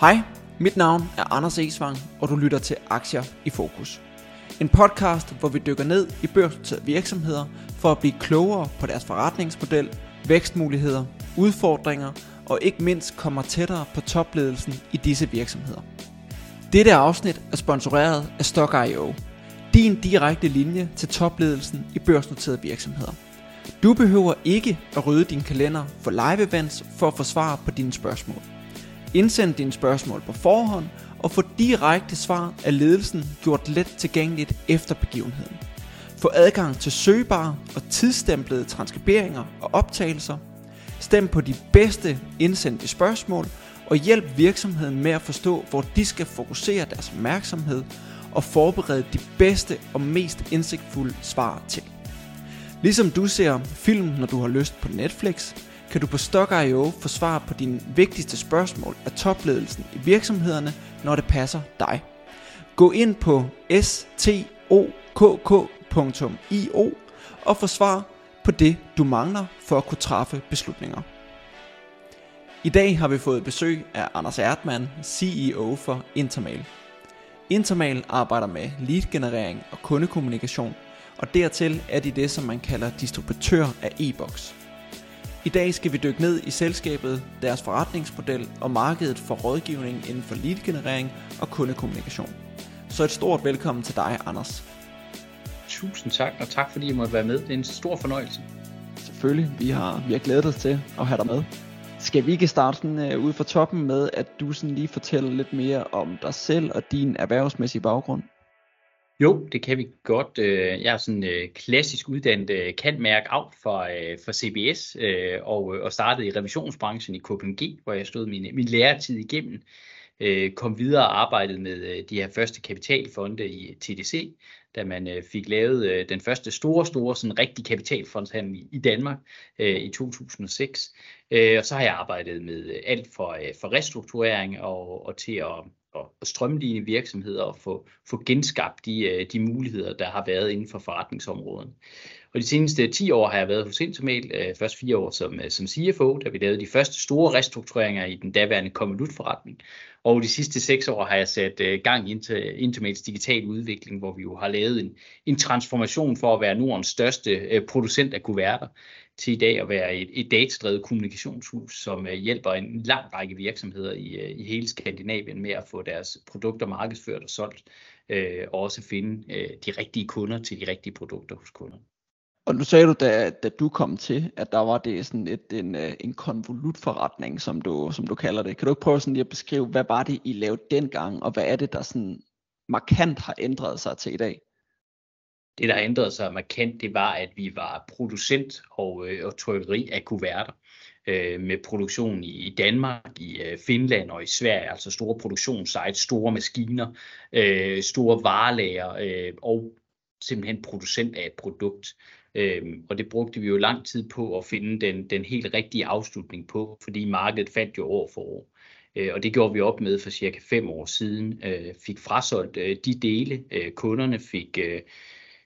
Hej, mit navn er Anders Esvang, og du lytter til Aktier i Fokus. En podcast, hvor vi dykker ned i børsnoterede virksomheder for at blive klogere på deres forretningsmodel, vækstmuligheder, udfordringer og ikke mindst kommer tættere på topledelsen i disse virksomheder. Dette afsnit er sponsoreret af Stock.io, din direkte linje til topledelsen i børsnoterede virksomheder. Du behøver ikke at rydde din kalender for live events for at få svar på dine spørgsmål. Indsend dine spørgsmål på forhånd og få direkte svar af ledelsen gjort let tilgængeligt efter begivenheden. Få adgang til søgbare og tidsstemplede transkriberinger og optagelser. Stem på de bedste indsendte spørgsmål og hjælp virksomheden med at forstå, hvor de skal fokusere deres opmærksomhed og forberede de bedste og mest indsigtfulde svar til. Ligesom du ser film, når du har lyst på Netflix, kan du på Stock.io få svar på dine vigtigste spørgsmål af topledelsen i virksomhederne, når det passer dig. Gå ind på stokk.io og få svar på det, du mangler for at kunne træffe beslutninger. I dag har vi fået besøg af Anders Erdmann, CEO for Intermail. Intermail arbejder med lead-generering og kundekommunikation, og dertil er de det, som man kalder distributør af e-boks. I dag skal vi dykke ned i selskabet, deres forretningsmodel og markedet for rådgivning inden for lead-generering og kundekommunikation. Så et stort velkommen til dig, Anders. Tusind tak, og tak fordi I måtte være med. Det er en stor fornøjelse. Selvfølgelig, vi har, vi har glædet os til at have dig med. Skal vi ikke starte sådan, uh, ude fra toppen med, at du sådan lige fortæller lidt mere om dig selv og din erhvervsmæssige baggrund? Jo, det kan vi godt. Øh, jeg er sådan øh, klassisk uddannet øh, kantmærk af for, øh, for CBS øh, og, og startede i revisionsbranchen i KPMG, hvor jeg stod min, min læretid igennem. Kom videre og arbejdede med de her første kapitalfonde i TDC, da man fik lavet den første store, store sådan rigtig kapitalfondshandel i Danmark i 2006. Og så har jeg arbejdet med alt for, for restrukturering og, og til at at strømline virksomheder og få, få genskabt de, øh, de muligheder, der har været inden for forretningsområden. Og de seneste 10 år har jeg været hos Intermail, øh, først fire år som, øh, som CFO, da vi lavede de første store restruktureringer i den daværende konvolutforretning. Og de sidste seks år har jeg sat øh, gang i Intermails digital udvikling, hvor vi jo har lavet en, en transformation for at være Nordens største øh, producent af kuverter til i dag at være et, et datadrevet kommunikationshus, som uh, hjælper en lang række virksomheder i, uh, i hele Skandinavien med at få deres produkter markedsført og solgt, uh, og også finde uh, de rigtige kunder til de rigtige produkter hos kunderne. Og nu sagde du, da, da du kom til, at der var det sådan et, en, øh, en konvolutforretning, som du, som du kalder det. Kan du ikke prøve sådan lige at beskrive, hvad var det, I lavede dengang, og hvad er det, der sådan markant har ændret sig til i dag? Det, der ændrede sig markant, det var, at vi var producent og, øh, og trykkeri af kuverter øh, med produktion i, Danmark, i øh, Finland og i Sverige, altså store produktionssites, store maskiner, øh, store varelager øh, og simpelthen producent af et produkt. Øhm, og det brugte vi jo lang tid på at finde den, den helt rigtige afslutning på, fordi markedet faldt jo år for år. Øh, og det gjorde vi op med for cirka fem år siden. Øh, fik frasolgt øh, de dele, øh, kunderne fik øh,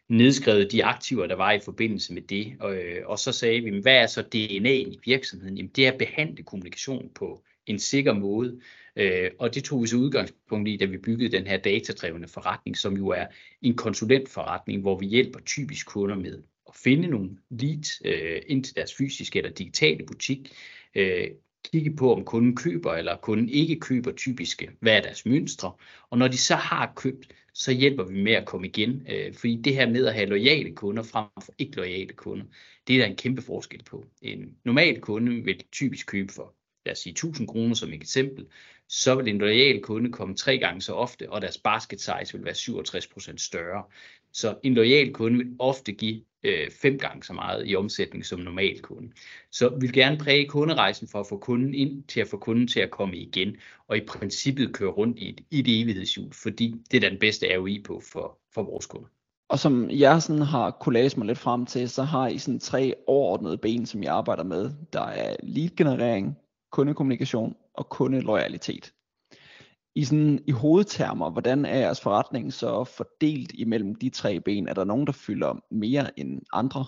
nedskrevet de aktiver, der var i forbindelse med det. Og, øh, og så sagde vi, hvad er så DNA'en i virksomheden? Jamen, det er at behandle kommunikation på en sikker måde. Øh, og det tog vi så udgangspunkt i, da vi byggede den her datadrevne forretning, som jo er en konsulentforretning, hvor vi hjælper typisk kunder med at finde nogle leads øh, ind til deres fysiske eller digitale butik, øh, kigge på, om kunden køber eller kunden ikke køber typiske, øh, hvad er deres mønstre. Og når de så har købt, så hjælper vi med at komme igen. Øh, fordi det her med at have lojale kunder frem for ikke lojale kunder, det er der en kæmpe forskel på. En normal kunde vil typisk købe for, lad os sige 1000 kroner som et eksempel, så vil en lojal kunde komme tre gange så ofte, og deres basket size vil være 67% større. Så en lojal kunde vil ofte give øh, fem gange så meget i omsætning som normal kunde. Så vi vil gerne præge kunderejsen for at få kunden ind til at få kunden til at komme igen, og i princippet køre rundt i et, i et evighedshjul, fordi det er den bedste ROI på for, for vores kunder. Og som jeg sådan har kunne læse mig lidt frem til, så har I sådan tre overordnede ben, som jeg arbejder med. Der er lead generering, kundekommunikation og kundeloyalitet i, sådan, i hovedtermer, hvordan er jeres forretning så fordelt imellem de tre ben? Er der nogen, der fylder mere end andre?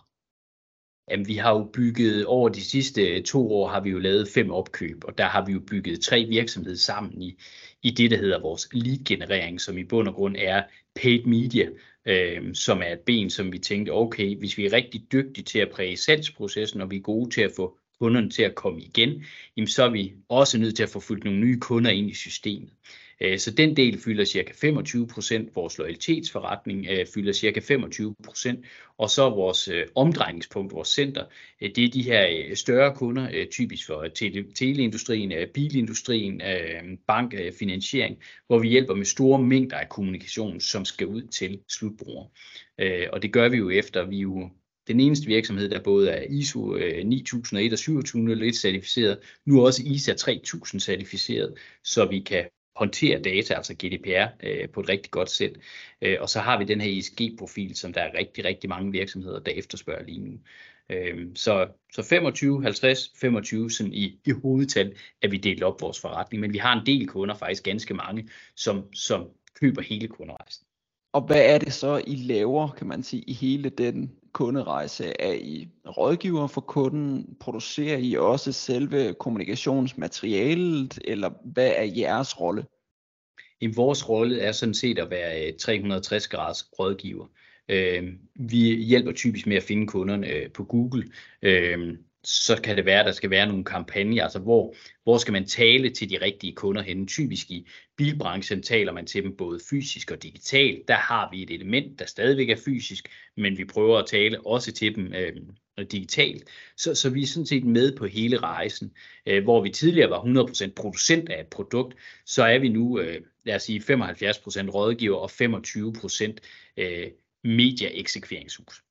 Jamen, vi har jo bygget, over de sidste to år har vi jo lavet fem opkøb, og der har vi jo bygget tre virksomheder sammen i, i det, der hedder vores lead-generering, som i bund og grund er paid media, øh, som er et ben, som vi tænkte, okay, hvis vi er rigtig dygtige til at præge salgsprocessen, og vi er gode til at få kunderne til at komme igen, jamen så er vi også nødt til at få fyldt nogle nye kunder ind i systemet. Øh, så den del fylder cirka 25 procent, vores loyalitetsforretning øh, fylder cirka 25 procent, og så vores øh, omdrejningspunkt, vores center, det er de her større kunder, typisk for tele, teleindustrien, bilindustrien, bank, finansiering, hvor vi hjælper med store mængder af kommunikation, som skal ud til slutbrugere. Og det gør vi jo efter, vi jo den eneste virksomhed, der både er ISO 9001 øh, og 2701 certificeret, nu også ISA 3000 certificeret, så vi kan håndtere data, altså GDPR, øh, på et rigtig godt sæt. Øh, og så har vi den her ESG-profil, som der er rigtig, rigtig mange virksomheder, der efterspørger lige nu. Øh, så, så 25, 50, 25 sådan i, i hovedtal er vi delt op vores forretning, men vi har en del kunder, faktisk ganske mange, som, som køber hele kunderejsen. Og hvad er det så, I laver, kan man sige, i hele den kunderejse? Er I rådgiver for kunden? Producerer I også selve kommunikationsmaterialet? Eller hvad er jeres rolle? I vores rolle er sådan set at være øh, 360 graders rådgiver. Øh, vi hjælper typisk med at finde kunderne øh, på Google øh, så kan det være, at der skal være nogle kampagner, altså hvor, hvor skal man tale til de rigtige kunder henne. Typisk i bilbranchen taler man til dem både fysisk og digitalt. Der har vi et element, der stadigvæk er fysisk, men vi prøver at tale også til dem øh, digitalt. Så, så vi er sådan set med på hele rejsen. Øh, hvor vi tidligere var 100% producent af et produkt, så er vi nu, øh, lad os sige, 75% rådgiver og 25% øh, media-eksekveringshus.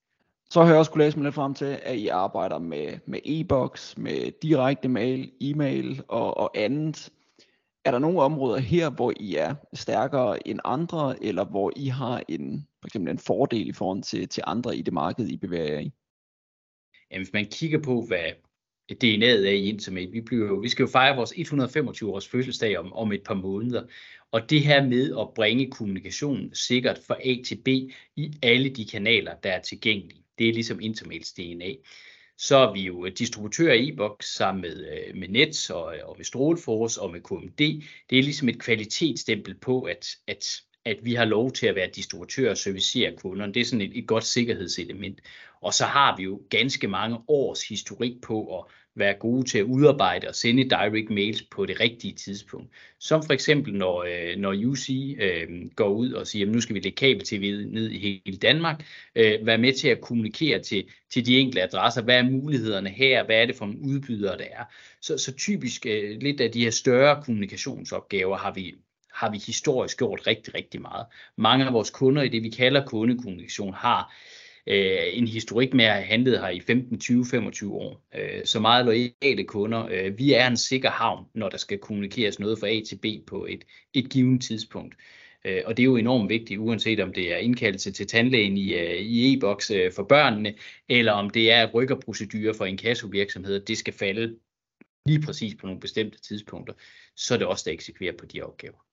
Så har jeg også kunne læse mig lidt frem til, at I arbejder med, med e-boks, med direkte mail, e-mail og, og andet. Er der nogle områder her, hvor I er stærkere end andre, eller hvor I har en, for eksempel en fordel i forhold til, til andre i det marked, I bevæger jer i? Jamen, hvis man kigger på, hvad DNA'et er i Intermate, vi, bliver, vi skal jo fejre vores 125 års fødselsdag om, om et par måneder, og det her med at bringe kommunikationen sikkert fra A til B i alle de kanaler, der er tilgængelige det er ligesom Intermails DNA. Så er vi jo distributør i e-boks sammen med, øh, med Nets og, øh, og med Stråleforce og med KMD. Det er ligesom et kvalitetsstempel på, at, at, at vi har lov til at være distributør og servicere kunderne. Det er sådan et, et godt sikkerhedselement. Og så har vi jo ganske mange års historik på at være gode til at udarbejde og sende direct mails på det rigtige tidspunkt. Som for eksempel når, øh, når UC øh, går ud og siger, at nu skal vi lægge kabel-tv ned i hele Danmark, øh, være med til at kommunikere til, til de enkelte adresser, hvad er mulighederne her, hvad er det for en udbyder, der er. Så, så typisk øh, lidt af de her større kommunikationsopgaver har vi har vi historisk gjort rigtig, rigtig meget. Mange af vores kunder i det, vi kalder kundekommunikation, har øh, Øh, en historik med at have handlet her i 15, 20, 25 år. Øh, så meget loyale kunder. Øh, vi er en sikker havn, når der skal kommunikeres noget fra A til B på et, et givet tidspunkt. Øh, og det er jo enormt vigtigt, uanset om det er indkaldelse til tandlægen i, øh, i e-boks øh, for børnene, eller om det er rykkerprocedurer for en kassovirksomhed, det skal falde lige præcis på nogle bestemte tidspunkter, så er det også der eksekverer på de opgaver.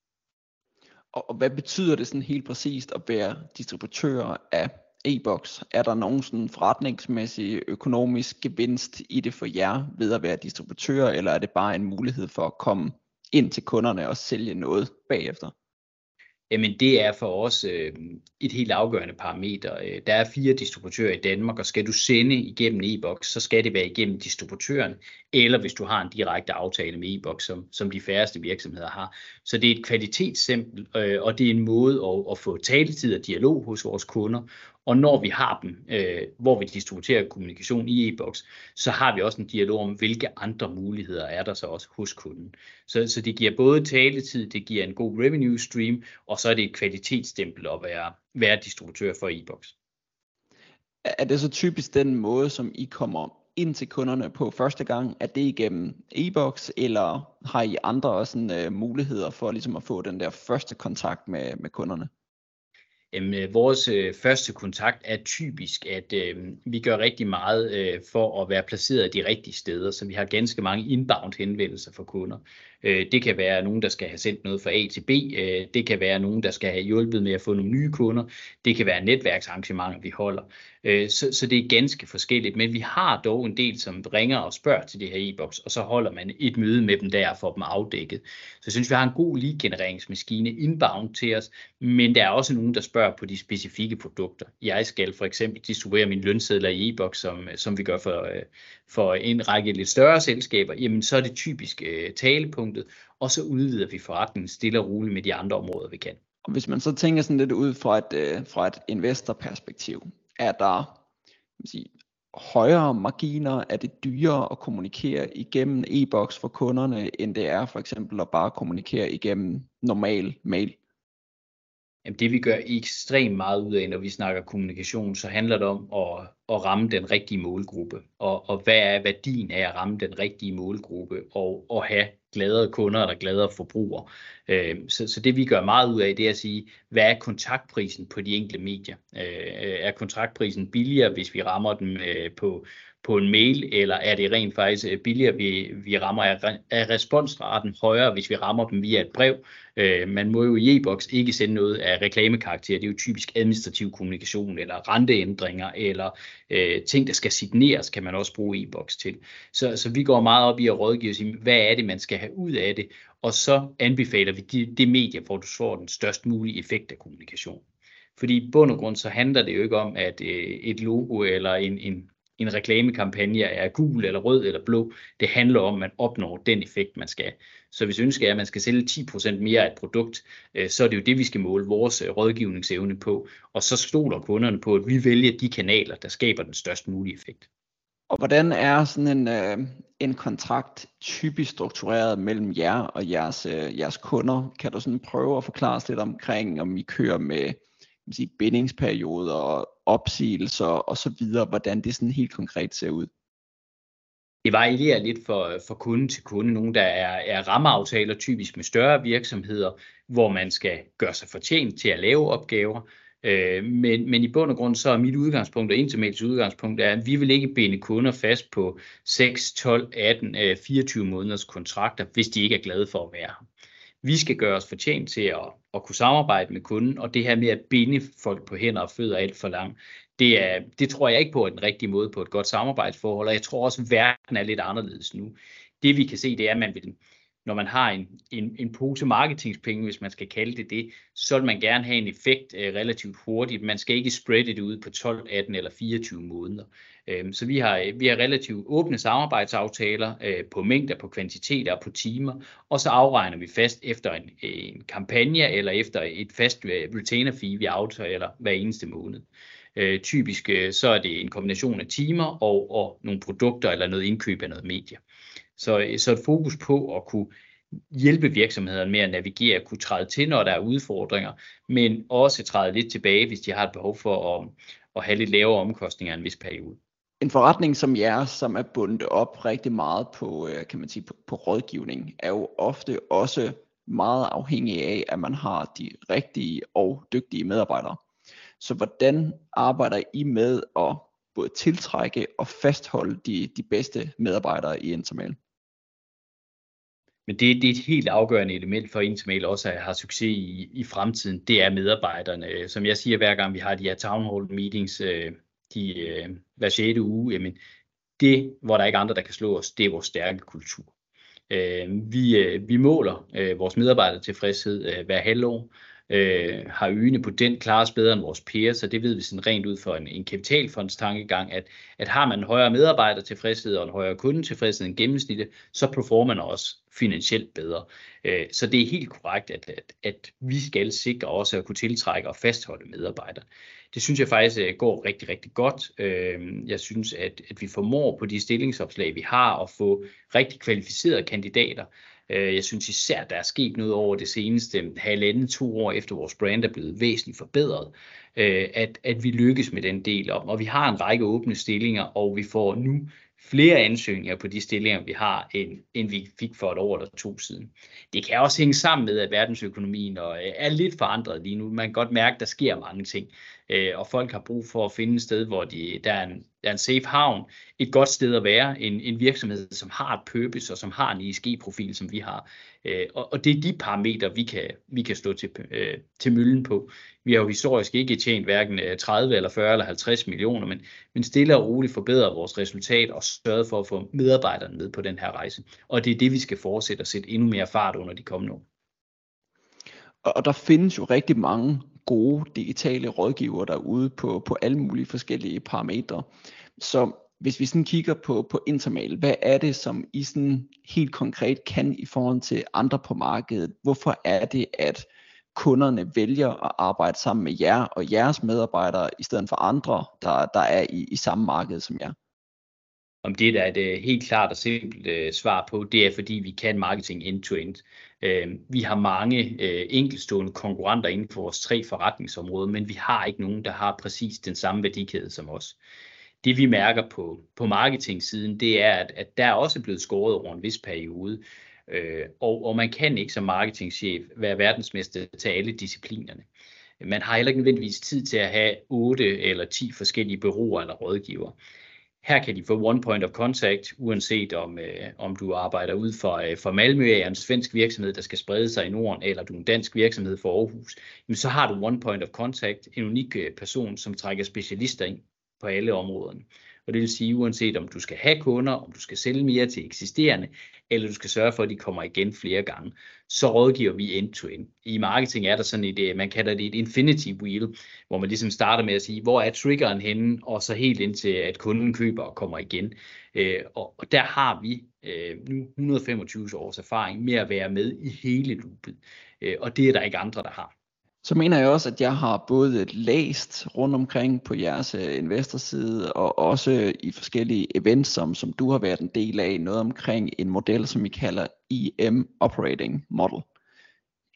Og, og hvad betyder det sådan helt præcist at være distributør af e-boks? Er der nogen sådan forretningsmæssig økonomisk gevinst i det for jer ved at være distributør, eller er det bare en mulighed for at komme ind til kunderne og sælge noget bagefter? Jamen det er for os øh, et helt afgørende parameter. Øh, der er fire distributører i Danmark, og skal du sende igennem e-boks, så skal det være igennem distributøren, eller hvis du har en direkte aftale med e-boks, som, som de færreste virksomheder har. Så det er et kvalitetssempel, øh, og det er en måde at, at få taletid og dialog hos vores kunder, og når vi har dem, øh, hvor vi distribuerer kommunikation i e-boks, så har vi også en dialog om, hvilke andre muligheder er der så også hos kunden. Så, så det giver både taletid, det giver en god revenue stream, og så er det et kvalitetsstempel at være, være distributør for e-boks. Er det så typisk den måde, som I kommer ind til kunderne på første gang? Er det igennem e-boks, eller har I andre sådan, uh, muligheder for ligesom at få den der første kontakt med, med kunderne? Jamen, vores øh, første kontakt er typisk, at øh, vi gør rigtig meget øh, for at være placeret de rigtige steder, så vi har ganske mange inbound henvendelser fra kunder. Øh, det kan være nogen, der skal have sendt noget fra A til B. Øh, det kan være nogen, der skal have hjulpet med at få nogle nye kunder. Det kan være netværksarrangementer, vi holder. Øh, så, så det er ganske forskelligt, men vi har dog en del, som ringer og spørger til det her e-boks, og så holder man et møde med dem der for dem afdækket. Så jeg synes, vi har en god lead-genereringsmaskine inbound til os, men der er også nogen, der spørger på de specifikke produkter. Jeg skal for eksempel distribuere mine lønsedler i e-boks, som, som vi gør for, øh, for en række lidt større selskaber, jamen så er det typisk øh, talepunkt talepunktet, og så udvider vi forretningen stille og roligt med de andre områder, vi kan. Og hvis man så tænker sådan lidt ud fra et, uh, fra et investorperspektiv, er der sige, højere marginer, er det dyrere at kommunikere igennem e-boks for kunderne, end det er for eksempel at bare kommunikere igennem normal mail? Jamen det vi gør ekstremt meget ud af, når vi snakker kommunikation, så handler det om at, at ramme den rigtige målgruppe. Og, og hvad er værdien af at ramme den rigtige målgruppe og, og have gladere kunder eller gladere forbrugere. Øh, så, så det vi gør meget ud af, det er at sige, hvad er kontaktprisen på de enkelte medier? Øh, er kontaktprisen billigere, hvis vi rammer dem øh, på, på en mail, eller er det rent faktisk øh, billigere, vi, vi rammer af, responsraten højere, hvis vi rammer dem via et brev. Øh, man må jo i e-boks ikke sende noget af reklamekarakter, det er jo typisk administrativ kommunikation, eller renteændringer, eller øh, ting, der skal signeres, kan man også bruge e-boks til. Så, så vi går meget op i at rådgive os hvad er det, man skal have ud af det, og så anbefaler vi det, det medie, hvor du får den størst mulige effekt af kommunikation. Fordi i bund og grund så handler det jo ikke om, at øh, et logo eller en, en en reklamekampagne er gul eller rød eller blå. Det handler om, at man opnår den effekt, man skal. Så hvis ønsket er, at man skal sælge 10% mere af et produkt, øh, så er det jo det, vi skal måle vores øh, rådgivningsevne på. Og så stoler kunderne på, at vi vælger de kanaler, der skaber den størst mulige effekt. Og hvordan er sådan en, øh, en kontrakt typisk struktureret mellem jer og jeres, øh, jeres kunder? Kan du sådan prøve at forklare os lidt omkring, om I kører med sige, bindingsperioder og opsigelser og så videre, hvordan det sådan helt konkret ser ud? Det varierer lidt for, for kunde til kunde. Nogle, der er, er rammeaftaler, typisk med større virksomheder, hvor man skal gøre sig fortjent til at lave opgaver. Øh, men, men i bund og grund så er mit udgangspunkt og Intermails udgangspunkt er, at vi vil ikke binde kunder fast på 6, 12, 18, 24 måneders kontrakter, hvis de ikke er glade for at være her. Vi skal gøre os fortjent til at, at kunne samarbejde med kunden, og det her med at binde folk på hænder og fødder alt for langt, det, er, det tror jeg ikke på er den rigtige måde på et godt samarbejdsforhold, og jeg tror også, at verden er lidt anderledes nu. Det vi kan se, det er, at man vil, når man har en, en, en pose marketingspenge, hvis man skal kalde det det, så vil man gerne have en effekt øh, relativt hurtigt. Man skal ikke spreade det ud på 12, 18 eller 24 måneder. Øh, så vi har, vi har relativt åbne samarbejdsaftaler øh, på mængder, på kvantiteter og på timer, og så afregner vi fast efter en, en kampagne eller efter et fast øh, retainer fee, vi aftaler hver eneste måned. Øh, typisk øh, så er det en kombination af timer og, og nogle produkter eller noget indkøb af noget medie. Så, så et fokus på at kunne hjælpe virksomhederne med at navigere, kunne træde til, når der er udfordringer, men også træde lidt tilbage, hvis de har et behov for at, at have lidt lavere omkostninger en vis periode. En forretning som jeres, som er bundet op rigtig meget på, øh, kan man sige, på, på rådgivning, er jo ofte også meget afhængig af, at man har de rigtige og dygtige medarbejdere. Så hvordan arbejder I med at både tiltrække og fastholde de, de bedste medarbejdere i Intermail? Men det, det er et helt afgørende element for Intermail også at have succes i, i fremtiden. Det er medarbejderne. Som jeg siger hver gang vi har de her town hall meetings, øh, de øh, hver 6. uge, jamen det, hvor der er ikke andre, der kan slå os, det er vores stærke kultur. Øh, vi, øh, vi måler vores medarbejdertilfredshed hver halvår, øh, har øgene på den klares bedre end vores peers, så det ved vi sådan rent ud for en, en kapitalfondstankegang, at, at har man en højere medarbejder tilfredshed og en højere kundetilfredshed end gennemsnittet, så performer man også finansielt bedre. Øh, så det er helt korrekt, at, at, at vi skal sikre også at kunne tiltrække og fastholde medarbejdere. Det synes jeg faktisk øh, går rigtig, rigtig godt. Øh, jeg synes, at, at vi formår på de stillingsopslag, vi har, at få rigtig kvalificerede kandidater, Øh, jeg synes især, der er sket noget over det seneste halvanden, to år efter vores brand er blevet væsentligt forbedret, øh, at, at vi lykkes med den del om. Og vi har en række åbne stillinger, og vi får nu flere ansøgninger på de stillinger, vi har, end, end vi fik for et år eller to siden. Det kan også hænge sammen med, at verdensøkonomien øh, er lidt forandret lige nu. Man kan godt mærke, at der sker mange ting, og folk har brug for at finde et sted, hvor de, der, er en, er en safe havn, et godt sted at være, en, en virksomhed, som har et purpose og som har en ESG-profil, som vi har. Øh, og, og det er de parametre, vi kan, vi kan stå til, øh, til møllen på. Vi har jo historisk ikke tjent hverken øh, 30 eller 40 eller 50 millioner, men, men stille og roligt forbedre vores resultat og sørge for at få medarbejderne med på den her rejse. Og det er det, vi skal fortsætte at sætte endnu mere fart under de kommende år. Og der findes jo rigtig mange gode digitale rådgivere derude på, på alle mulige forskellige parametre. Så hvis vi sådan kigger på, på Intermal, hvad er det, som I sådan helt konkret kan i forhold til andre på markedet? Hvorfor er det, at kunderne vælger at arbejde sammen med jer og jeres medarbejdere, i stedet for andre, der, der er i, i samme marked som jer? Om det der er et øh, helt klart og simpelt øh, svar på, det er fordi vi kan marketing end-to-end. Øh, vi har mange øh, enkelstående konkurrenter inden for vores tre forretningsområder, men vi har ikke nogen, der har præcis den samme værdikæde som os det vi mærker på, på marketing-siden, det er, at, at der er også blevet skåret over en vis periode. Øh, og, og man kan ikke som marketingchef være verdensmester til alle disciplinerne. Man har heller ikke nødvendigvis tid til at have 8 eller 10 forskellige bureauer eller rådgiver. Her kan de få one point of contact, uanset om, øh, om du arbejder ud for, øh, for Malmø, er en svensk virksomhed, der skal sprede sig i Norden, eller du er en dansk virksomhed for Aarhus, jamen så har du one point of contact, en unik øh, person, som trækker specialister ind på alle områderne. Og det vil sige, uanset om du skal have kunder, om du skal sælge mere til eksisterende, eller du skal sørge for, at de kommer igen flere gange, så rådgiver vi end-to-end. I marketing er der sådan et, øh, man kalder det et infinity wheel, hvor man ligesom starter med at sige, hvor er triggeren henne, og så helt indtil, at kunden køber og kommer igen. Øh, og der har vi øh, nu 125 års erfaring med at være med i hele loopet. Og det er der ikke andre, der har så mener jeg også, at jeg har både læst rundt omkring på jeres øh, investorside, og også i forskellige events, som, som du har været en del af, noget omkring en model, som vi kalder EM Operating Model.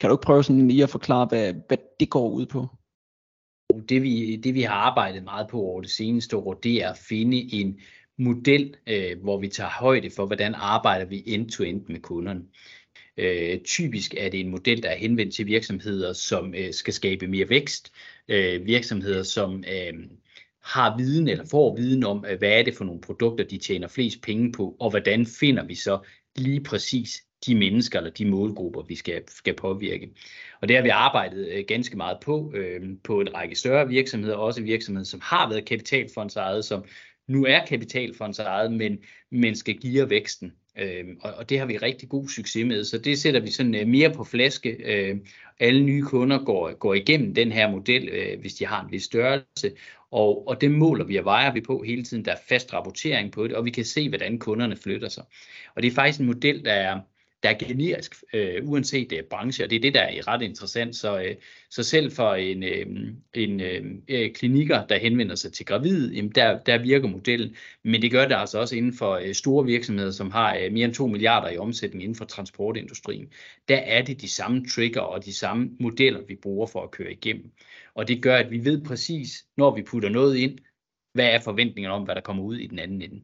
Kan du ikke prøve sådan lige at forklare, hvad, hvad det går ud på? Det vi, det vi har arbejdet meget på over det seneste år, det er at finde en model, øh, hvor vi tager højde for, hvordan arbejder vi end-to-end med kunderne. Øh, typisk er det en model, der er henvendt til virksomheder, som øh, skal skabe mere vækst. Øh, virksomheder, som øh, har viden eller får viden om, øh, hvad er det for nogle produkter, de tjener flest penge på, og hvordan finder vi så lige præcis de mennesker eller de målgrupper, vi skal, skal påvirke. Og det har vi arbejdet øh, ganske meget på, øh, på en række større virksomheder, også virksomheder, som har været kapitalfondsejet, som nu er kapitalfondsejet, men, men skal give væksten. Øh, og, og det har vi rigtig god succes med, så det sætter vi sådan øh, mere på flaske. Øh, alle nye kunder går, går igennem den her model, øh, hvis de har en vis størrelse, og, og det måler vi og vejer vi på hele tiden. Der er fast rapportering på det, og vi kan se, hvordan kunderne flytter sig. Og det er faktisk en model, der er, der er generisk, øh, uanset det er branche, og det er det, der er ret interessant. Så, øh, så selv for en, øh, en øh, øh klinikker, der henvender sig til gravide, jamen der, der virker modellen, men det gør det altså også inden for øh, store virksomheder, som har øh, mere end 2 milliarder i omsætning inden for transportindustrien. Der er det de samme trigger og de samme modeller, vi bruger for at køre igennem. Og det gør, at vi ved præcis, når vi putter noget ind, hvad er forventningerne om, hvad der kommer ud i den anden ende.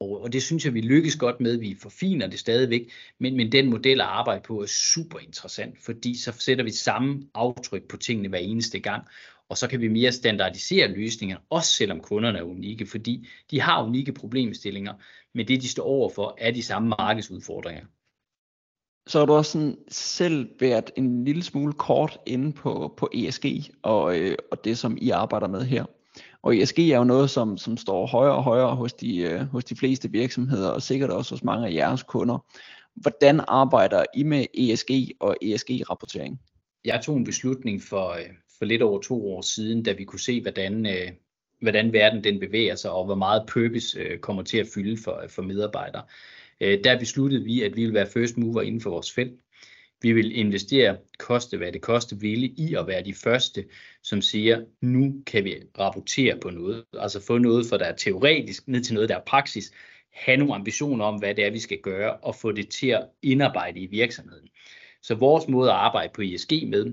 Og, og det synes jeg, vi lykkes godt med. Vi forfiner det stadigvæk, men, men den model at arbejde på er super interessant, fordi så sætter vi samme aftryk på tingene hver eneste gang, og så kan vi mere standardisere løsninger, også selvom kunderne er unikke, fordi de har unikke problemstillinger, men det de står overfor er de samme markedsudfordringer. Så har du også sådan selv været en lille smule kort inde på, på ESG og, øh, og det, som I arbejder med her. Og ESG er jo noget, som, som står højere og højere hos de, øh, hos de fleste virksomheder, og sikkert også hos mange af jeres kunder. Hvordan arbejder I med ESG og ESG-rapportering? Jeg tog en beslutning for, øh, for lidt over to år siden, da vi kunne se, hvordan, øh, hvordan verden den bevæger sig, og hvor meget purpose øh, kommer til at fylde for, for medarbejdere. Øh, der besluttede vi, at vi ville være first mover inden for vores felt. Vi vil investere, koste hvad det koste ville, i at være de første, som siger, nu kan vi rapportere på noget. Altså få noget, for der er teoretisk, ned til noget, der er praksis. Have nogle ambitioner om, hvad det er, vi skal gøre, og få det til at indarbejde i virksomheden. Så vores måde at arbejde på ISG med,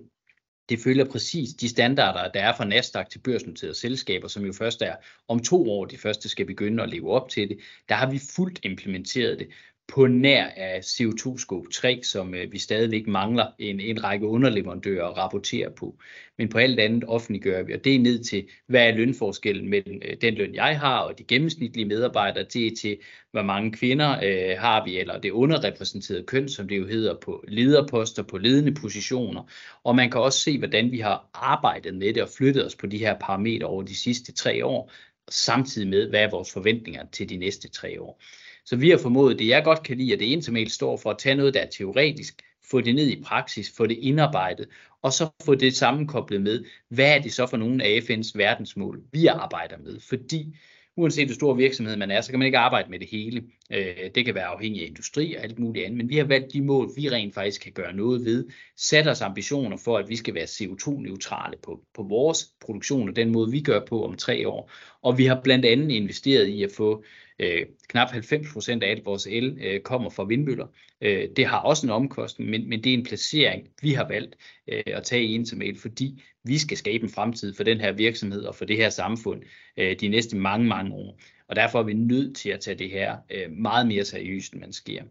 det følger præcis de standarder, der er fra Nasdaq til børsnoterede selskaber, som jo først er om to år, de første skal begynde at leve op til det. Der har vi fuldt implementeret det på nær af CO2 scope 3, som øh, vi stadigvæk mangler en, en række underleverandører at rapportere på. Men på alt andet offentliggør vi, og det er ned til, hvad er lønforskellen mellem øh, den løn, jeg har, og de gennemsnitlige medarbejdere, det er til, hvor mange kvinder øh, har vi, eller det underrepræsenterede køn, som det jo hedder, på lederposter, på ledende positioner. Og man kan også se, hvordan vi har arbejdet med det og flyttet os på de her parametre over de sidste tre år, samtidig med, hvad er vores forventninger til de næste tre år. Så vi har formået det, jeg godt kan lide, at det Intermail står for at tage noget, der er teoretisk, få det ned i praksis, få det indarbejdet, og så få det sammenkoblet med, hvad er det så for nogle af FN's verdensmål, vi arbejder med. Fordi uanset hvor stor virksomhed man er, så kan man ikke arbejde med det hele. Øh, det kan være afhængig af industri og alt muligt andet, men vi har valgt de mål, vi rent faktisk kan gøre noget ved, sat os ambitioner for, at vi skal være CO2-neutrale på, på vores produktion og den måde, vi gør på om tre år. Og vi har blandt andet investeret i at få Øh, knap 90 procent af alt vores el øh, kommer fra vindmøller. Øh, det har også en omkostning, men, men det er en placering, vi har valgt øh, at tage i Intermail, fordi vi skal skabe en fremtid for den her virksomhed og for det her samfund øh, de næste mange, mange år. Og derfor er vi nødt til at tage det her øh, meget mere seriøst, end man sker.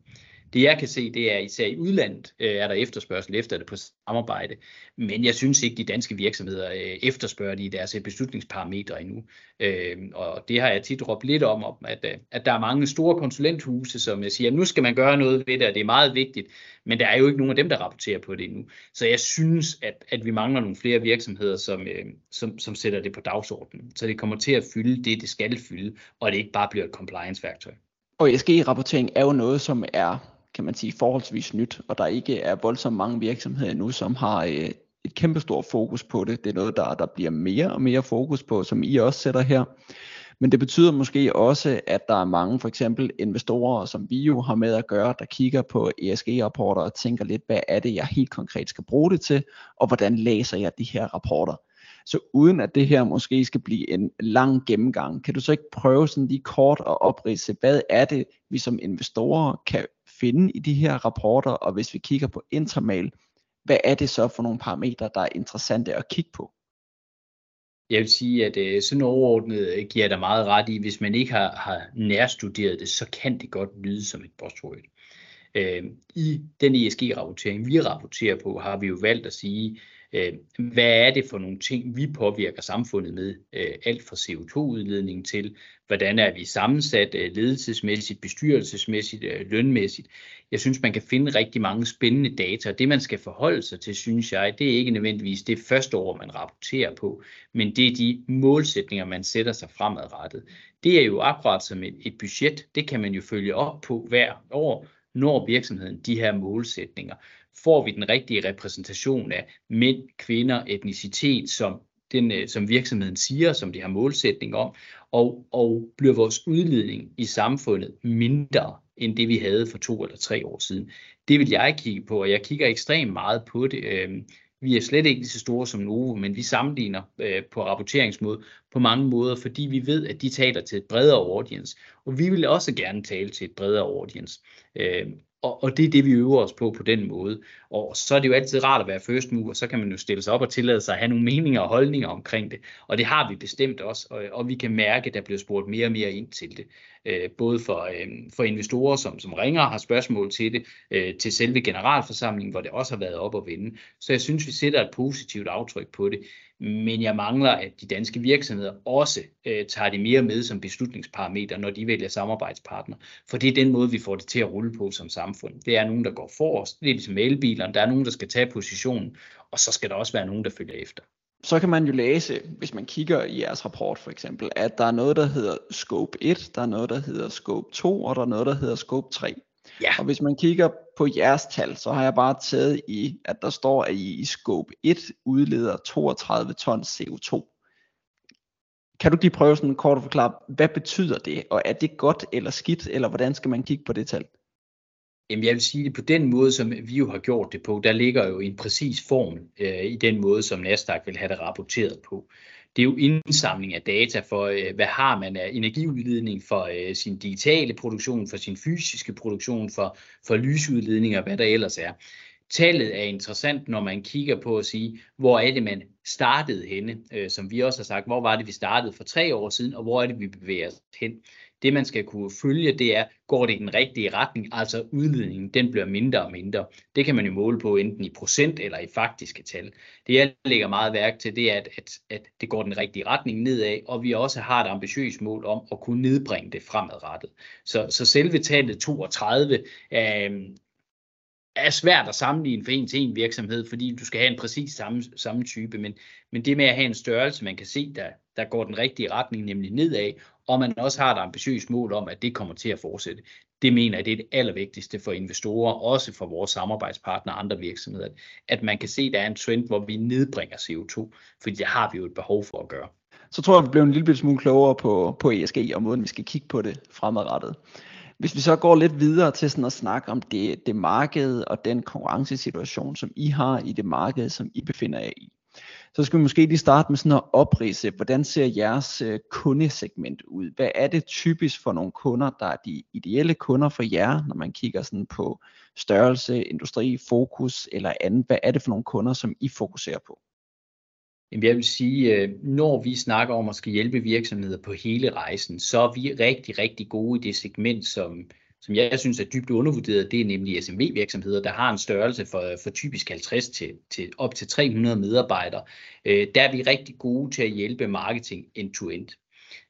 Det jeg kan se, det er især i udlandet, øh, er der efterspørgsel efter det på samarbejde. Men jeg synes ikke, de danske virksomheder øh, efterspørger det i deres øh, beslutningsparametre endnu. Øh, og det har jeg tit råbt lidt om, at, øh, at der er mange store konsulenthuse, som øh, siger, at nu skal man gøre noget ved det, og det er meget vigtigt. Men der er jo ikke nogen af dem, der rapporterer på det endnu. Så jeg synes, at, at vi mangler nogle flere virksomheder, som, øh, som, som sætter det på dagsordenen. Så det kommer til at fylde det, det skal fylde, og det ikke bare bliver et compliance-værktøj. Og ESG-rapportering er jo noget, som er kan man sige, forholdsvis nyt, og der ikke er voldsomt mange virksomheder endnu, som har øh, et kæmpestort fokus på det. Det er noget, der, der bliver mere og mere fokus på, som I også sætter her. Men det betyder måske også, at der er mange for eksempel investorer, som vi jo har med at gøre, der kigger på ESG-rapporter og tænker lidt, hvad er det, jeg helt konkret skal bruge det til, og hvordan læser jeg de her rapporter. Så uden at det her måske skal blive en lang gennemgang, kan du så ikke prøve sådan lige kort at oprise, hvad er det, vi som investorer kan finde i de her rapporter, og hvis vi kigger på Intermail, hvad er det så for nogle parametre, der er interessante at kigge på? Jeg vil sige, at øh, sådan overordnet øh, giver der meget ret i, hvis man ikke har, har nærstuderet det, så kan det godt lyde som et buzzword. Øh, I den ESG-rapportering, vi rapporterer på, har vi jo valgt at sige, øh, hvad er det for nogle ting, vi påvirker samfundet med, øh, alt fra CO2-udledning til, hvordan er vi sammensat øh, ledelsesmæssigt, bestyrelsesmæssigt, øh, lønmæssigt. Jeg synes, man kan finde rigtig mange spændende data, og det man skal forholde sig til, synes jeg, det er ikke nødvendigvis det første år, man rapporterer på, men det er de målsætninger, man sætter sig fremadrettet. Det er jo akkurat som et, et budget, det kan man jo følge op på hver år, når virksomheden de her målsætninger får vi den rigtige repræsentation af mænd, kvinder, etnicitet, som, den, øh, som virksomheden siger, som de har målsætning om, og, og bliver vores udledning i samfundet mindre end det, vi havde for to eller tre år siden. Det vil jeg kigge på, og jeg kigger ekstremt meget på det. Øhm, vi er slet ikke lige så store som Novo, men vi sammenligner øh, på rapporteringsmåde på mange måder, fordi vi ved, at de taler til et bredere audience, og vi vil også gerne tale til et bredere audience. Øhm, og, og det er det, vi øver os på på den måde. Og så er det jo altid rart at være first mover, så kan man jo stille sig op og tillade sig at have nogle meninger og holdninger omkring det. Og det har vi bestemt også, og, og vi kan mærke, at der bliver spurgt mere og mere ind til det. Øh, både for, øh, for investorer, som, som ringer og har spørgsmål til det, øh, til selve generalforsamlingen, hvor det også har været op at vende. Så jeg synes, vi sætter et positivt aftryk på det men jeg mangler, at de danske virksomheder også øh, tager det mere med som beslutningsparameter, når de vælger samarbejdspartner. For det er den måde, vi får det til at rulle på som samfund. Det er nogen, der går forrest, det er ligesom elbilerne, der er nogen, der skal tage positionen, og så skal der også være nogen, der følger efter. Så kan man jo læse, hvis man kigger i jeres rapport for eksempel, at der er noget, der hedder Scope 1, der er noget, der hedder Scope 2, og der er noget, der hedder Scope 3. Ja. Og hvis man kigger på jeres tal, så har jeg bare taget i, at der står, at I i scope 1 udleder 32 tons CO2. Kan du lige prøve sådan kort at forklare, hvad betyder det, og er det godt eller skidt, eller hvordan skal man kigge på det tal? Jamen jeg vil sige det på den måde, som vi jo har gjort det på, der ligger jo en præcis form øh, i den måde, som Nasdaq vil have det rapporteret på det er jo indsamling af data for, øh, hvad har man af energiudledning for øh, sin digitale produktion, for sin fysiske produktion, for, for lysudledning og hvad der ellers er. Tallet er interessant, når man kigger på at sige, hvor er det, man startede henne, øh, som vi også har sagt, hvor var det, vi startede for tre år siden, og hvor er det, vi bevæger os hen. Det man skal kunne følge, det er, går det i den rigtige retning, altså udledningen, den bliver mindre og mindre. Det kan man jo måle på enten i procent eller i faktiske tal. Det jeg lægger meget værk til, det er, at, at, at det går den rigtige retning nedad, og vi også har et ambitiøst mål om at kunne nedbringe det fremadrettet. Så, så selve tallet 32 øh, er svært at sammenligne for en til en virksomhed, fordi du skal have en præcis samme, samme type, men, men det med at have en størrelse, man kan se, der, der går den rigtige retning, nemlig nedad, og man også har et ambitiøst mål om, at det kommer til at fortsætte. Det mener jeg, det er det allervigtigste for investorer, også for vores samarbejdspartnere og andre virksomheder, at man kan se, at der er en trend, hvor vi nedbringer CO2, fordi det har vi jo et behov for at gøre. Så tror jeg, vi bliver en lille smule klogere på, på ESG og måden, vi skal kigge på det fremadrettet. Hvis vi så går lidt videre til sådan at snakke om det, det marked og den konkurrencesituation, som I har i det marked, som I befinder jer i, så skal vi måske lige starte med sådan at oprise, hvordan ser jeres øh, kundesegment ud? Hvad er det typisk for nogle kunder, der er de ideelle kunder for jer, når man kigger sådan på størrelse, industri, fokus eller andet? Hvad er det for nogle kunder, som I fokuserer på? Jeg vil sige, øh, når vi snakker om at skal hjælpe virksomheder på hele rejsen, så er vi rigtig, rigtig gode i det segment, som, som jeg synes er dybt undervurderet. Det er nemlig SMV-virksomheder, der har en størrelse for, for typisk 50 til, til op til 300 medarbejdere. Øh, der er vi rigtig gode til at hjælpe marketing end-to-end.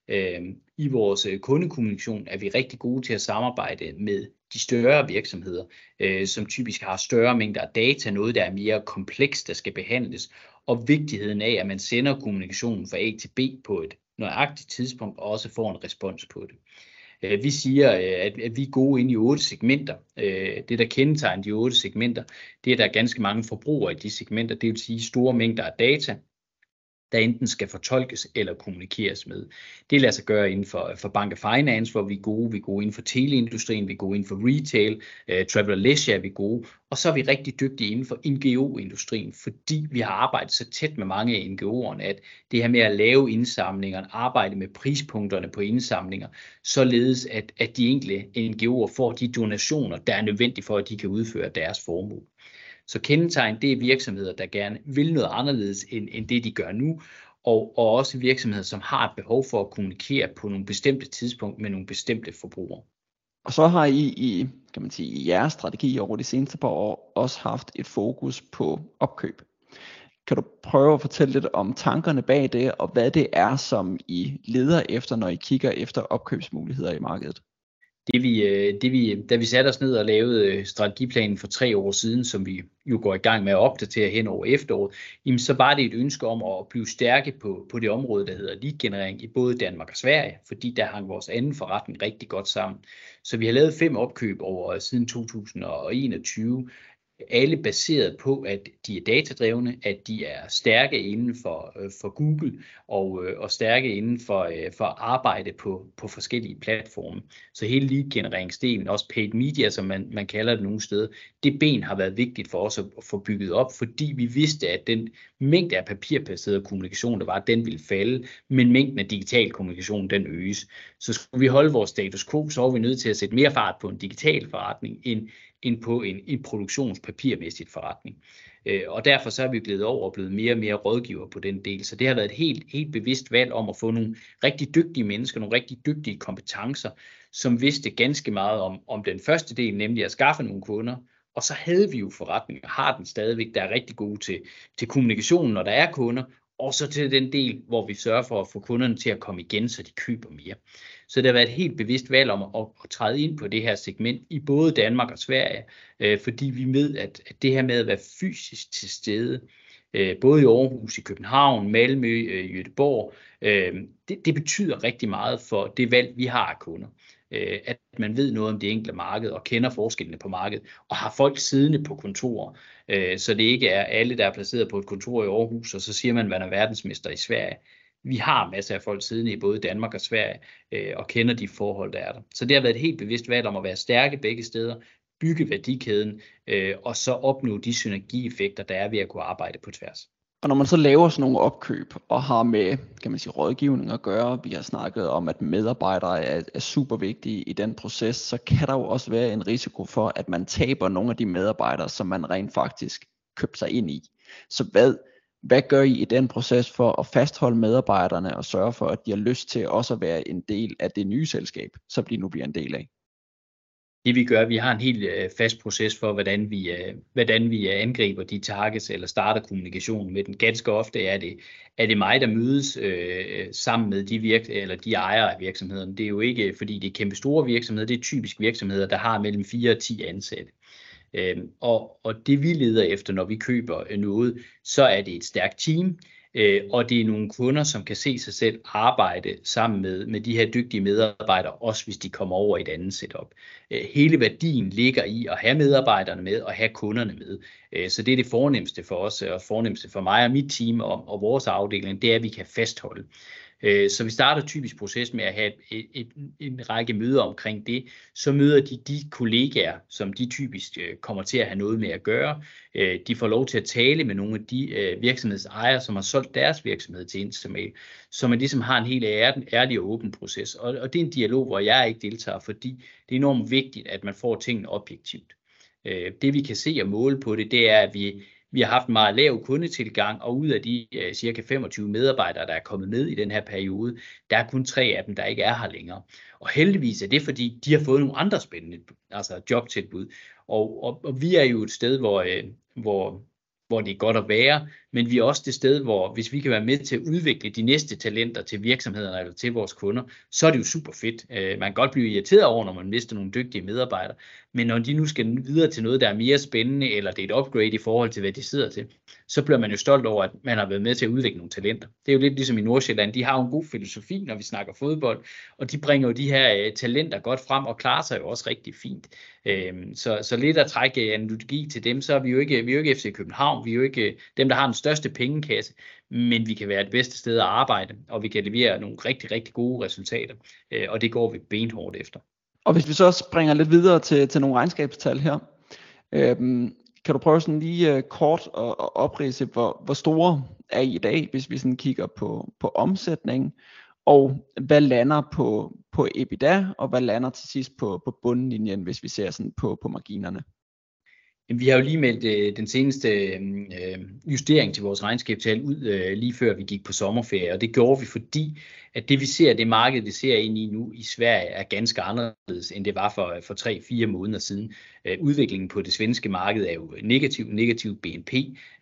Øh, I vores øh, kundekommunikation er vi rigtig gode til at samarbejde med de større virksomheder, øh, som typisk har større mængder af data, noget der er mere komplekst, der skal behandles, og vigtigheden af, at man sender kommunikationen fra A til B på et nøjagtigt tidspunkt, og også får en respons på det. Øh, vi siger, øh, at vi er gode inde i otte segmenter. Øh, det, der kendetegner de otte segmenter, det er, at der er ganske mange forbrugere i de segmenter, det vil sige store mængder af data, der enten skal fortolkes eller kommunikeres med. Det lader sig gøre inden for, for bank og finance, hvor vi er gode. Vi er gode inden for teleindustrien, vi er gode inden for retail, uh, travel og leisure er vi gode. Og så er vi rigtig dygtige inden for NGO-industrien, fordi vi har arbejdet så tæt med mange af NGO'erne, at det her med at lave indsamlinger, arbejde med prispunkterne på indsamlinger, således at, at de enkelte NGO'er får de donationer, der er nødvendige for, at de kan udføre deres formål. Så kendetegn, det er virksomheder, der gerne vil noget anderledes end, end det, de gør nu, og, og også virksomheder, som har et behov for at kommunikere på nogle bestemte tidspunkter med nogle bestemte forbrugere. Og så har I i, kan man sige, i jeres strategi over de seneste par år også haft et fokus på opkøb. Kan du prøve at fortælle lidt om tankerne bag det, og hvad det er, som I leder efter, når I kigger efter opkøbsmuligheder i markedet? Det vi, øh, det vi, da vi satte os ned og lavede øh, strategiplanen for tre år siden, som vi jo går i gang med at opdatere hen over efteråret, jamen så var det et ønske om at blive stærke på, på det område, der hedder lead-generering i både Danmark og Sverige, fordi der hang vores anden forretning rigtig godt sammen. Så vi har lavet fem opkøb over øh, siden 2021, alle baseret på, at de er datadrevne, at de er stærke inden for, øh, for Google og, øh, og stærke inden for, øh, for arbejde på, på forskellige platforme. Så hele lead-genereringsdelen, også paid media, som man, man kalder det nogle steder, det ben har været vigtigt for os at få bygget op, fordi vi vidste, at den mængde af papirbaseret kommunikation, der var, den ville falde, men mængden af digital kommunikation, den øges. Så skulle vi holde vores status quo, så var vi nødt til at sætte mere fart på en digital forretning, end end på en, en produktionspapirmæssigt forretning. Øh, og derfor så er vi blevet over og blevet mere og mere rådgiver på den del. Så det har været et helt, helt bevidst valg om at få nogle rigtig dygtige mennesker, nogle rigtig dygtige kompetencer, som vidste ganske meget om, om den første del, nemlig at skaffe nogle kunder, og så havde vi jo forretning, og har den stadigvæk, der er rigtig gode til, til kommunikationen, når der er kunder, og så til den del, hvor vi sørger for at få kunderne til at komme igen, så de køber mere. Så det har været et helt bevidst valg om at, at træde ind på det her segment i både Danmark og Sverige, øh, fordi vi ved, at, at det her med at være fysisk til stede, øh, både i Aarhus, i København, Malmø, øh, Göteborg, øh, det, det betyder rigtig meget for det valg, vi har af kunder. Øh, at man ved noget om det enkelte marked og kender forskellene på markedet, og har folk siddende på kontorer, øh, så det ikke er alle, der er placeret på et kontor i Aarhus, og så siger man, at man er verdensmester i Sverige vi har masser af folk siddende i både Danmark og Sverige øh, og kender de forhold, der er der. Så det har været et helt bevidst valg om at være stærke begge steder, bygge værdikæden øh, og så opnå de synergieffekter, der er ved at kunne arbejde på tværs. Og når man så laver sådan nogle opkøb og har med kan man sige, rådgivning at gøre, vi har snakket om, at medarbejdere er, er super vigtige i den proces, så kan der jo også være en risiko for, at man taber nogle af de medarbejdere, som man rent faktisk købte sig ind i. Så hvad, hvad gør I i den proces for at fastholde medarbejderne og sørge for, at de har lyst til også at være en del af det nye selskab, som de nu bliver en del af? det vi gør, vi har en helt øh, fast proces for, hvordan vi, øh, hvordan vi øh, angriber de targets eller starter kommunikationen med den. Ganske ofte er det, er det mig, der mødes øh, sammen med de, virk eller de ejere af virksomheden. Det er jo ikke, fordi det er kæmpe store virksomheder, det er typisk virksomheder, der har mellem 4 og 10 ansatte. Øhm, og, og det vi leder efter, når vi køber noget, så er det et stærkt team, Øh, og det er nogle kunder, som kan se sig selv arbejde sammen med, med de her dygtige medarbejdere, også hvis de kommer over i et andet setup. Øh, hele værdien ligger i at have medarbejderne med og have kunderne med. Øh, så det er det fornemmeste for os, og fornemmeste for mig og mit team og, og vores afdeling, det er, at vi kan fastholde. Øh, så vi starter typisk proces med at have et, et, en række møder omkring det. Så møder de de kollegaer, som de typisk øh, kommer til at have noget med at gøre. Øh, de får lov til at tale med nogle af de øh, virksomhedsejere, som har solgt deres virksomhed til Instamail, så man ligesom har en helt ærlig og åben proces. Og, og det er en dialog, hvor jeg ikke deltager, fordi det er enormt vigtigt, at man får tingene objektivt. Det vi kan se og måle på det, det er, at vi vi har haft en meget lav kundetilgang, og ud af de øh, cirka 25 medarbejdere, der er kommet med i den her periode, der er kun tre af dem, der ikke er her længere. Og heldigvis er det, fordi de har fået nogle andre spændende altså jobtilbud. Og, og, og vi er jo et sted, hvor, øh, hvor hvor det er godt at være, men vi er også det sted, hvor hvis vi kan være med til at udvikle de næste talenter til virksomhederne eller til vores kunder, så er det jo super fedt. Øh, man kan godt blive irriteret over, når man mister nogle dygtige medarbejdere, men når de nu skal videre til noget, der er mere spændende, eller det er et upgrade i forhold til, hvad de sidder til, så bliver man jo stolt over, at man har været med til at udvikle nogle talenter. Det er jo lidt ligesom i Nordsjælland, de har jo en god filosofi, når vi snakker fodbold, og de bringer jo de her øh, talenter godt frem og klarer sig jo også rigtig fint. Uh, så, så lidt at trække øh, analogi til dem, så er vi jo ikke, vi er jo ikke FC København, vi er jo ikke øh, dem, der har den største pengekasse, men vi kan være det bedste sted at arbejde, og vi kan levere nogle rigtig, rigtig gode resultater, øh, og det går vi benhårdt efter. Og hvis vi så springer lidt videre til, til nogle regnskabstal her, øhm, kan du prøve sådan lige øh, kort at, at oprise, hvor, hvor store er I i dag, hvis vi sådan kigger på, på omsætning, og hvad lander på, på EBITDA, og hvad lander til sidst på, på bundlinjen, hvis vi ser sådan på, på marginerne? Vi har jo lige meldt øh, den seneste øhm, øh, justering til vores regnskabstal ud øh, lige før vi gik på sommerferie, og det gjorde vi, fordi at det vi ser, det marked vi ser ind i nu i Sverige, er ganske anderledes, end det var for, for 3-4 måneder siden. Øh, udviklingen på det svenske marked er jo negativ, negativ BNP.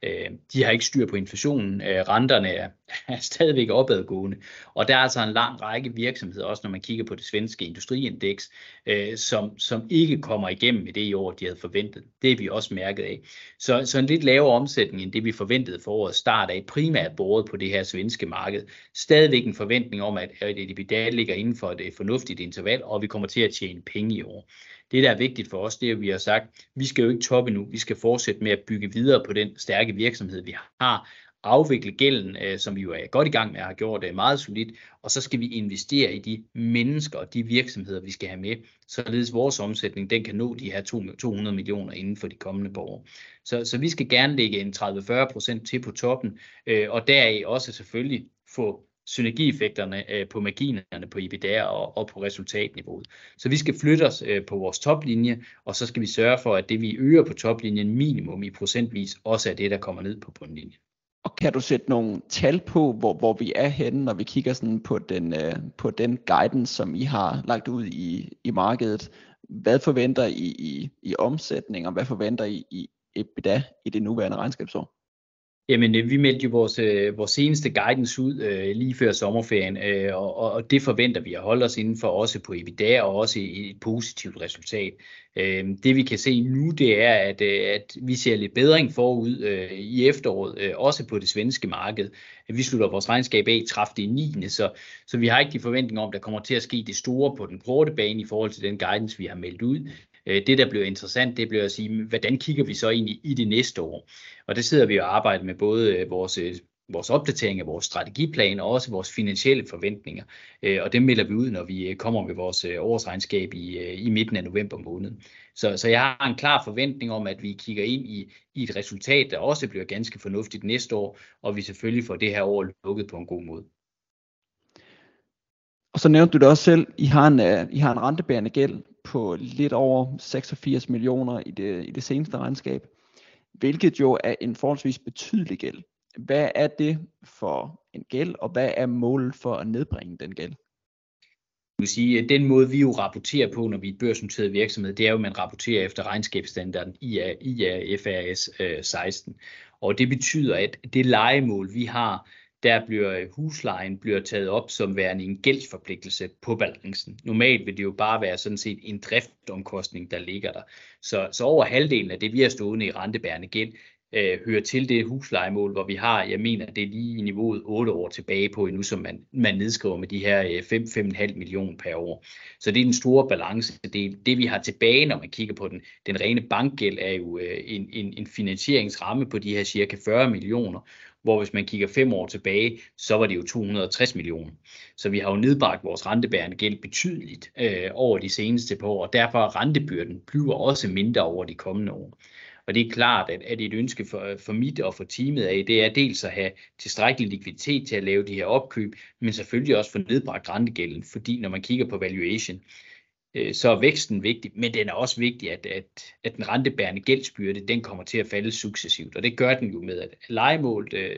Øh, de har ikke styr på inflationen. Øh, renterne er, er stadigvæk opadgående. Og der er altså en lang række virksomheder, også når man kigger på det svenske industriindeks, øh, som, som ikke kommer igennem med det i år, de havde forventet. Det er vi også mærket af. Så, så en lidt lavere omsætning end det, vi forventede for årets start af, primært båret på det her svenske marked. Stadigvæk en forventning om, at EBITDA ligger inden for et fornuftigt interval, og vi kommer til at tjene penge i år. Det, der er vigtigt for os, det er, at vi har sagt, vi skal jo ikke toppe nu, vi skal fortsætte med at bygge videre på den stærke virksomhed, vi har, afvikle gælden, øh, som vi jo er godt i gang med at have gjort det meget solidt, og så skal vi investere i de mennesker og de virksomheder, vi skal have med, således vores omsætning, den kan nå de her 200 millioner inden for de kommende år. Så, så vi skal gerne lægge en 30-40% til på toppen, øh, og deraf også selvfølgelig få synergieffekterne øh, på marginerne på EBITDA og, og på resultatniveauet. Så vi skal flytte os øh, på vores toplinje, og så skal vi sørge for, at det vi øger på toplinjen minimum i procentvis, også er det, der kommer ned på bundlinjen. Og kan du sætte nogle tal på, hvor, hvor vi er henne, når vi kigger sådan på den, øh, på den guidance, som I har lagt ud i, i markedet? Hvad forventer I i, i omsætning, og hvad forventer I i EBITDA i det nuværende regnskabsår? Jamen, øh, vi meldte jo vores, øh, vores seneste guidance ud øh, lige før sommerferien, øh, og, og det forventer vi at holde os inden for også på EBITDA og også et, et positivt resultat. Øh, det vi kan se nu, det er, at, øh, at vi ser lidt bedring forud øh, i efteråret, øh, også på det svenske marked. Vi slutter vores regnskab af 30. 9. Så, så vi har ikke de forventninger om, der kommer til at ske det store på den korte bane i forhold til den guidance, vi har meldt ud. Øh, det, der bliver interessant, det bliver at sige, hvordan kigger vi så ind i, det næste år? Og det sidder vi og arbejder med både øh, vores øh, vores opdatering af vores strategiplan og også vores finansielle forventninger. Og det melder vi ud, når vi kommer med vores årsregnskab i, i midten af november måned. Så, så jeg har en klar forventning om, at vi kigger ind i, i et resultat, der også bliver ganske fornuftigt næste år, og vi selvfølgelig får det her år lukket på en god måde. Og så nævnte du det også selv, I har en, I har en rentebærende gæld på lidt over 86 millioner i det, i det seneste regnskab, hvilket jo er en forholdsvis betydelig gæld. Hvad er det for en gæld, og hvad er målet for at nedbringe den gæld? vil sige, at den måde, vi jo rapporterer på, når vi er et børsnoteret virksomhed, det er jo, at man rapporterer efter regnskabsstandarden IFRS 16. Øh, og det betyder, at det legemål, vi har, der bliver øh, huslejen bliver taget op som værende en gældsforpligtelse på balancen. Normalt vil det jo bare være sådan set en driftomkostning, der ligger der. Så, så over halvdelen af det, vi har stående i rentebærende gæld, øh, hører til det huslejemål, hvor vi har, jeg mener, det er lige i niveauet 8 år tilbage på endnu, som man, man nedskriver med de her øh, 5-5,5 millioner per år. Så det er den store balance. Det, det vi har tilbage, når man kigger på den, den rene bankgæld, er jo øh, en, en, en finansieringsramme på de her cirka 40 millioner, hvor hvis man kigger fem år tilbage, så var det jo 260 millioner. Så vi har jo nedbragt vores rentebærende gæld betydeligt øh, over de seneste par år, og derfor er rentebyrden bliver også mindre over de kommende år. Og det er klart, at, at et ønske for, for mit og for teamet af, det er dels at have tilstrækkelig likviditet til at lave de her opkøb, men selvfølgelig også få nedbragt rentegælden, fordi når man kigger på valuation, Øh, så er væksten vigtig, men den er også vigtig, at, at, at den rentebærende gældsbyrde, den kommer til at falde successivt, og det gør den jo med, at legemålet øh,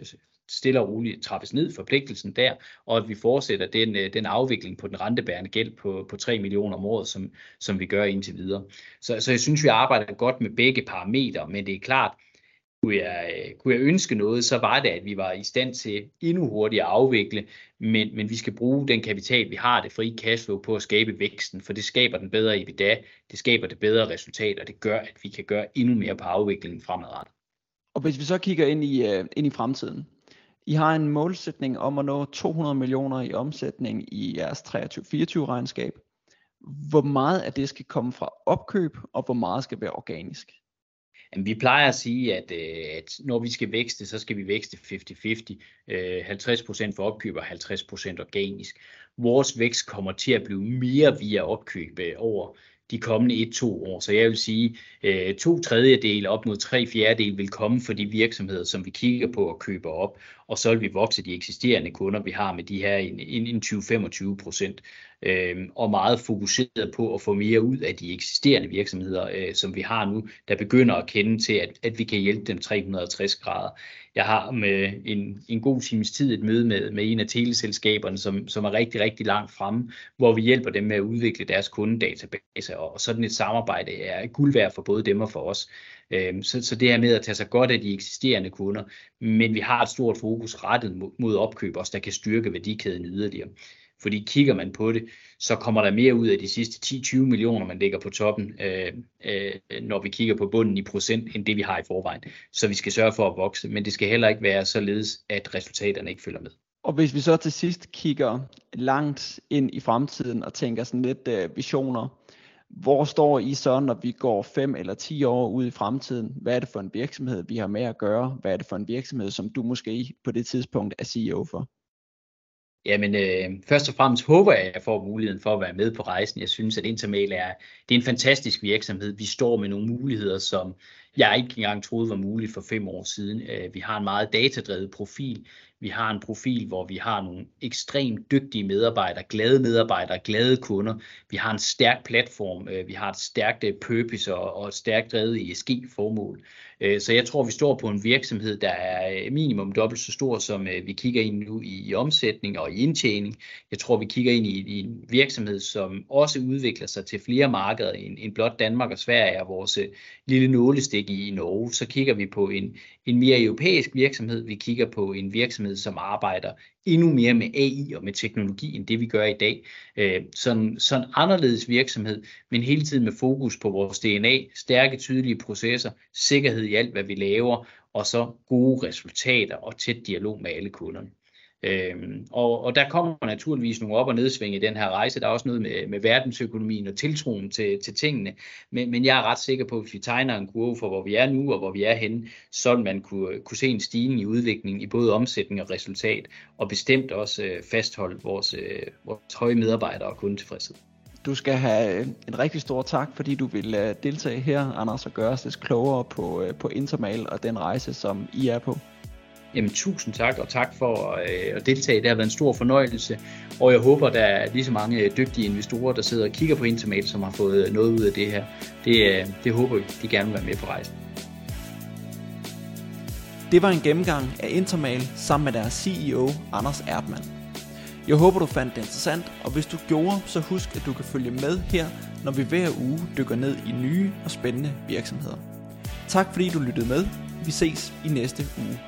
stille og roligt trappes ned, forpligtelsen der, og at vi fortsætter den, øh, den afvikling på den rentebærende gæld på, på 3 millioner om året, som, som vi gør indtil videre. Så, så jeg synes, vi arbejder godt med begge parametre, men det er klart, kunne jeg, øh, kunne jeg ønske noget, så var det, at vi var i stand til endnu hurtigere at afvikle, men, men vi skal bruge den kapital, vi har, det frie cashflow, på at skabe væksten, for det skaber den bedre EBITDA, det skaber det bedre resultat, og det gør, at vi kan gøre endnu mere på afviklingen fremadrettet. Og hvis vi så kigger ind i, uh, ind i fremtiden, i har en målsætning om at nå 200 millioner i omsætning i jeres 23-24 regnskab. Hvor meget af det skal komme fra opkøb, og hvor meget skal være organisk? Jamen, vi plejer at sige, at, øh, at når vi skal vækste, så skal vi vækste 50-50. 50% øh, for opkøb og 50% organisk. Vores vækst kommer til at blive mere via opkøb øh, over de kommende 1-2 år. Så jeg vil sige, øh, to tredjedel op mod tre fjerdedel vil komme for de virksomheder, som vi kigger på og køber op, og så vil vi vokse de eksisterende kunder, vi har med de her en, en 20-25 procent, øh, og meget fokuseret på at få mere ud af de eksisterende virksomheder, øh, som vi har nu, der begynder at kende til, at, at vi kan hjælpe dem 360 grader. Jeg har med en, en god times tid et møde med, med en af teleselskaberne, som, som er rigtig, rigtig langt fremme, hvor vi hjælper dem med at udvikle deres kundedatabase, og, sådan et samarbejde er guld værd for både dem og for os. Øhm, så, så det her med at tage sig godt af de eksisterende kunder, men vi har et stort fokus rettet mod, mod opkøb også, der kan styrke værdikæden yderligere. Fordi kigger man på det, så kommer der mere ud af de sidste 10-20 millioner, man ligger på toppen, øh, øh, når vi kigger på bunden i procent, end det vi har i forvejen. Så vi skal sørge for at vokse, men det skal heller ikke være således, at resultaterne ikke følger med. Og hvis vi så til sidst kigger langt ind i fremtiden og tænker sådan lidt øh, visioner, hvor står I så, når vi går 5 eller 10 år ud i fremtiden? Hvad er det for en virksomhed, vi har med at gøre? Hvad er det for en virksomhed, som du måske på det tidspunkt er CEO for? Jamen, øh, først og fremmest håber jeg, at jeg får muligheden for at være med på rejsen. Jeg synes, at Intermail er, det er en fantastisk virksomhed. Vi står med nogle muligheder, som jeg ikke engang troede var muligt for fem år siden. Øh, vi har en meget datadrevet profil. Vi har en profil, hvor vi har nogle ekstremt dygtige medarbejdere, glade medarbejdere, glade kunder. Vi har en stærk platform, øh, vi har et stærkt øh, purpose og et stærkt drevet ESG-formål. Så jeg tror, vi står på en virksomhed, der er minimum dobbelt så stor, som vi kigger ind nu i omsætning og i indtjening. Jeg tror, vi kigger ind i en virksomhed, som også udvikler sig til flere markeder end blot Danmark og Sverige er vores lille nålestik i Norge. Så kigger vi på en, en mere europæisk virksomhed. Vi kigger på en virksomhed, som arbejder endnu mere med AI og med teknologi, end det vi gør i dag. Øh, sådan, sådan anderledes virksomhed, men hele tiden med fokus på vores DNA, stærke, tydelige processer, sikkerhed i alt, hvad vi laver, og så gode resultater og tæt dialog med alle kunderne. Øhm, og, og der kommer naturligvis nogle op- og nedsving i den her rejse. Der er også noget med, med verdensøkonomien og tiltroen til, til tingene. Men, men jeg er ret sikker på, at hvis vi tegner en kurve for, hvor vi er nu og hvor vi er henne, så vil man kunne, kunne se en stigning i udviklingen i både omsætning og resultat, og bestemt også øh, fastholde vores, øh, vores høje medarbejdere og kundetilfredshed. Du skal have en rigtig stor tak, fordi du vil øh, deltage her, Anders, og gøre os lidt klogere på, øh, på Intermal og den rejse, som I er på. Jamen tusind tak, og tak for øh, at deltage. Det har været en stor fornøjelse, og jeg håber, der er lige så mange øh, dygtige investorer, der sidder og kigger på Intermate, som har fået øh, noget ud af det her. Det, øh, det håber vi, de gerne vil være med på rejsen. Det var en gennemgang af Intermail sammen med deres CEO Anders Erdmann. Jeg håber du fandt det interessant, og hvis du gjorde, så husk at du kan følge med her, når vi hver uge dykker ned i nye og spændende virksomheder. Tak fordi du lyttede med. Vi ses i næste uge.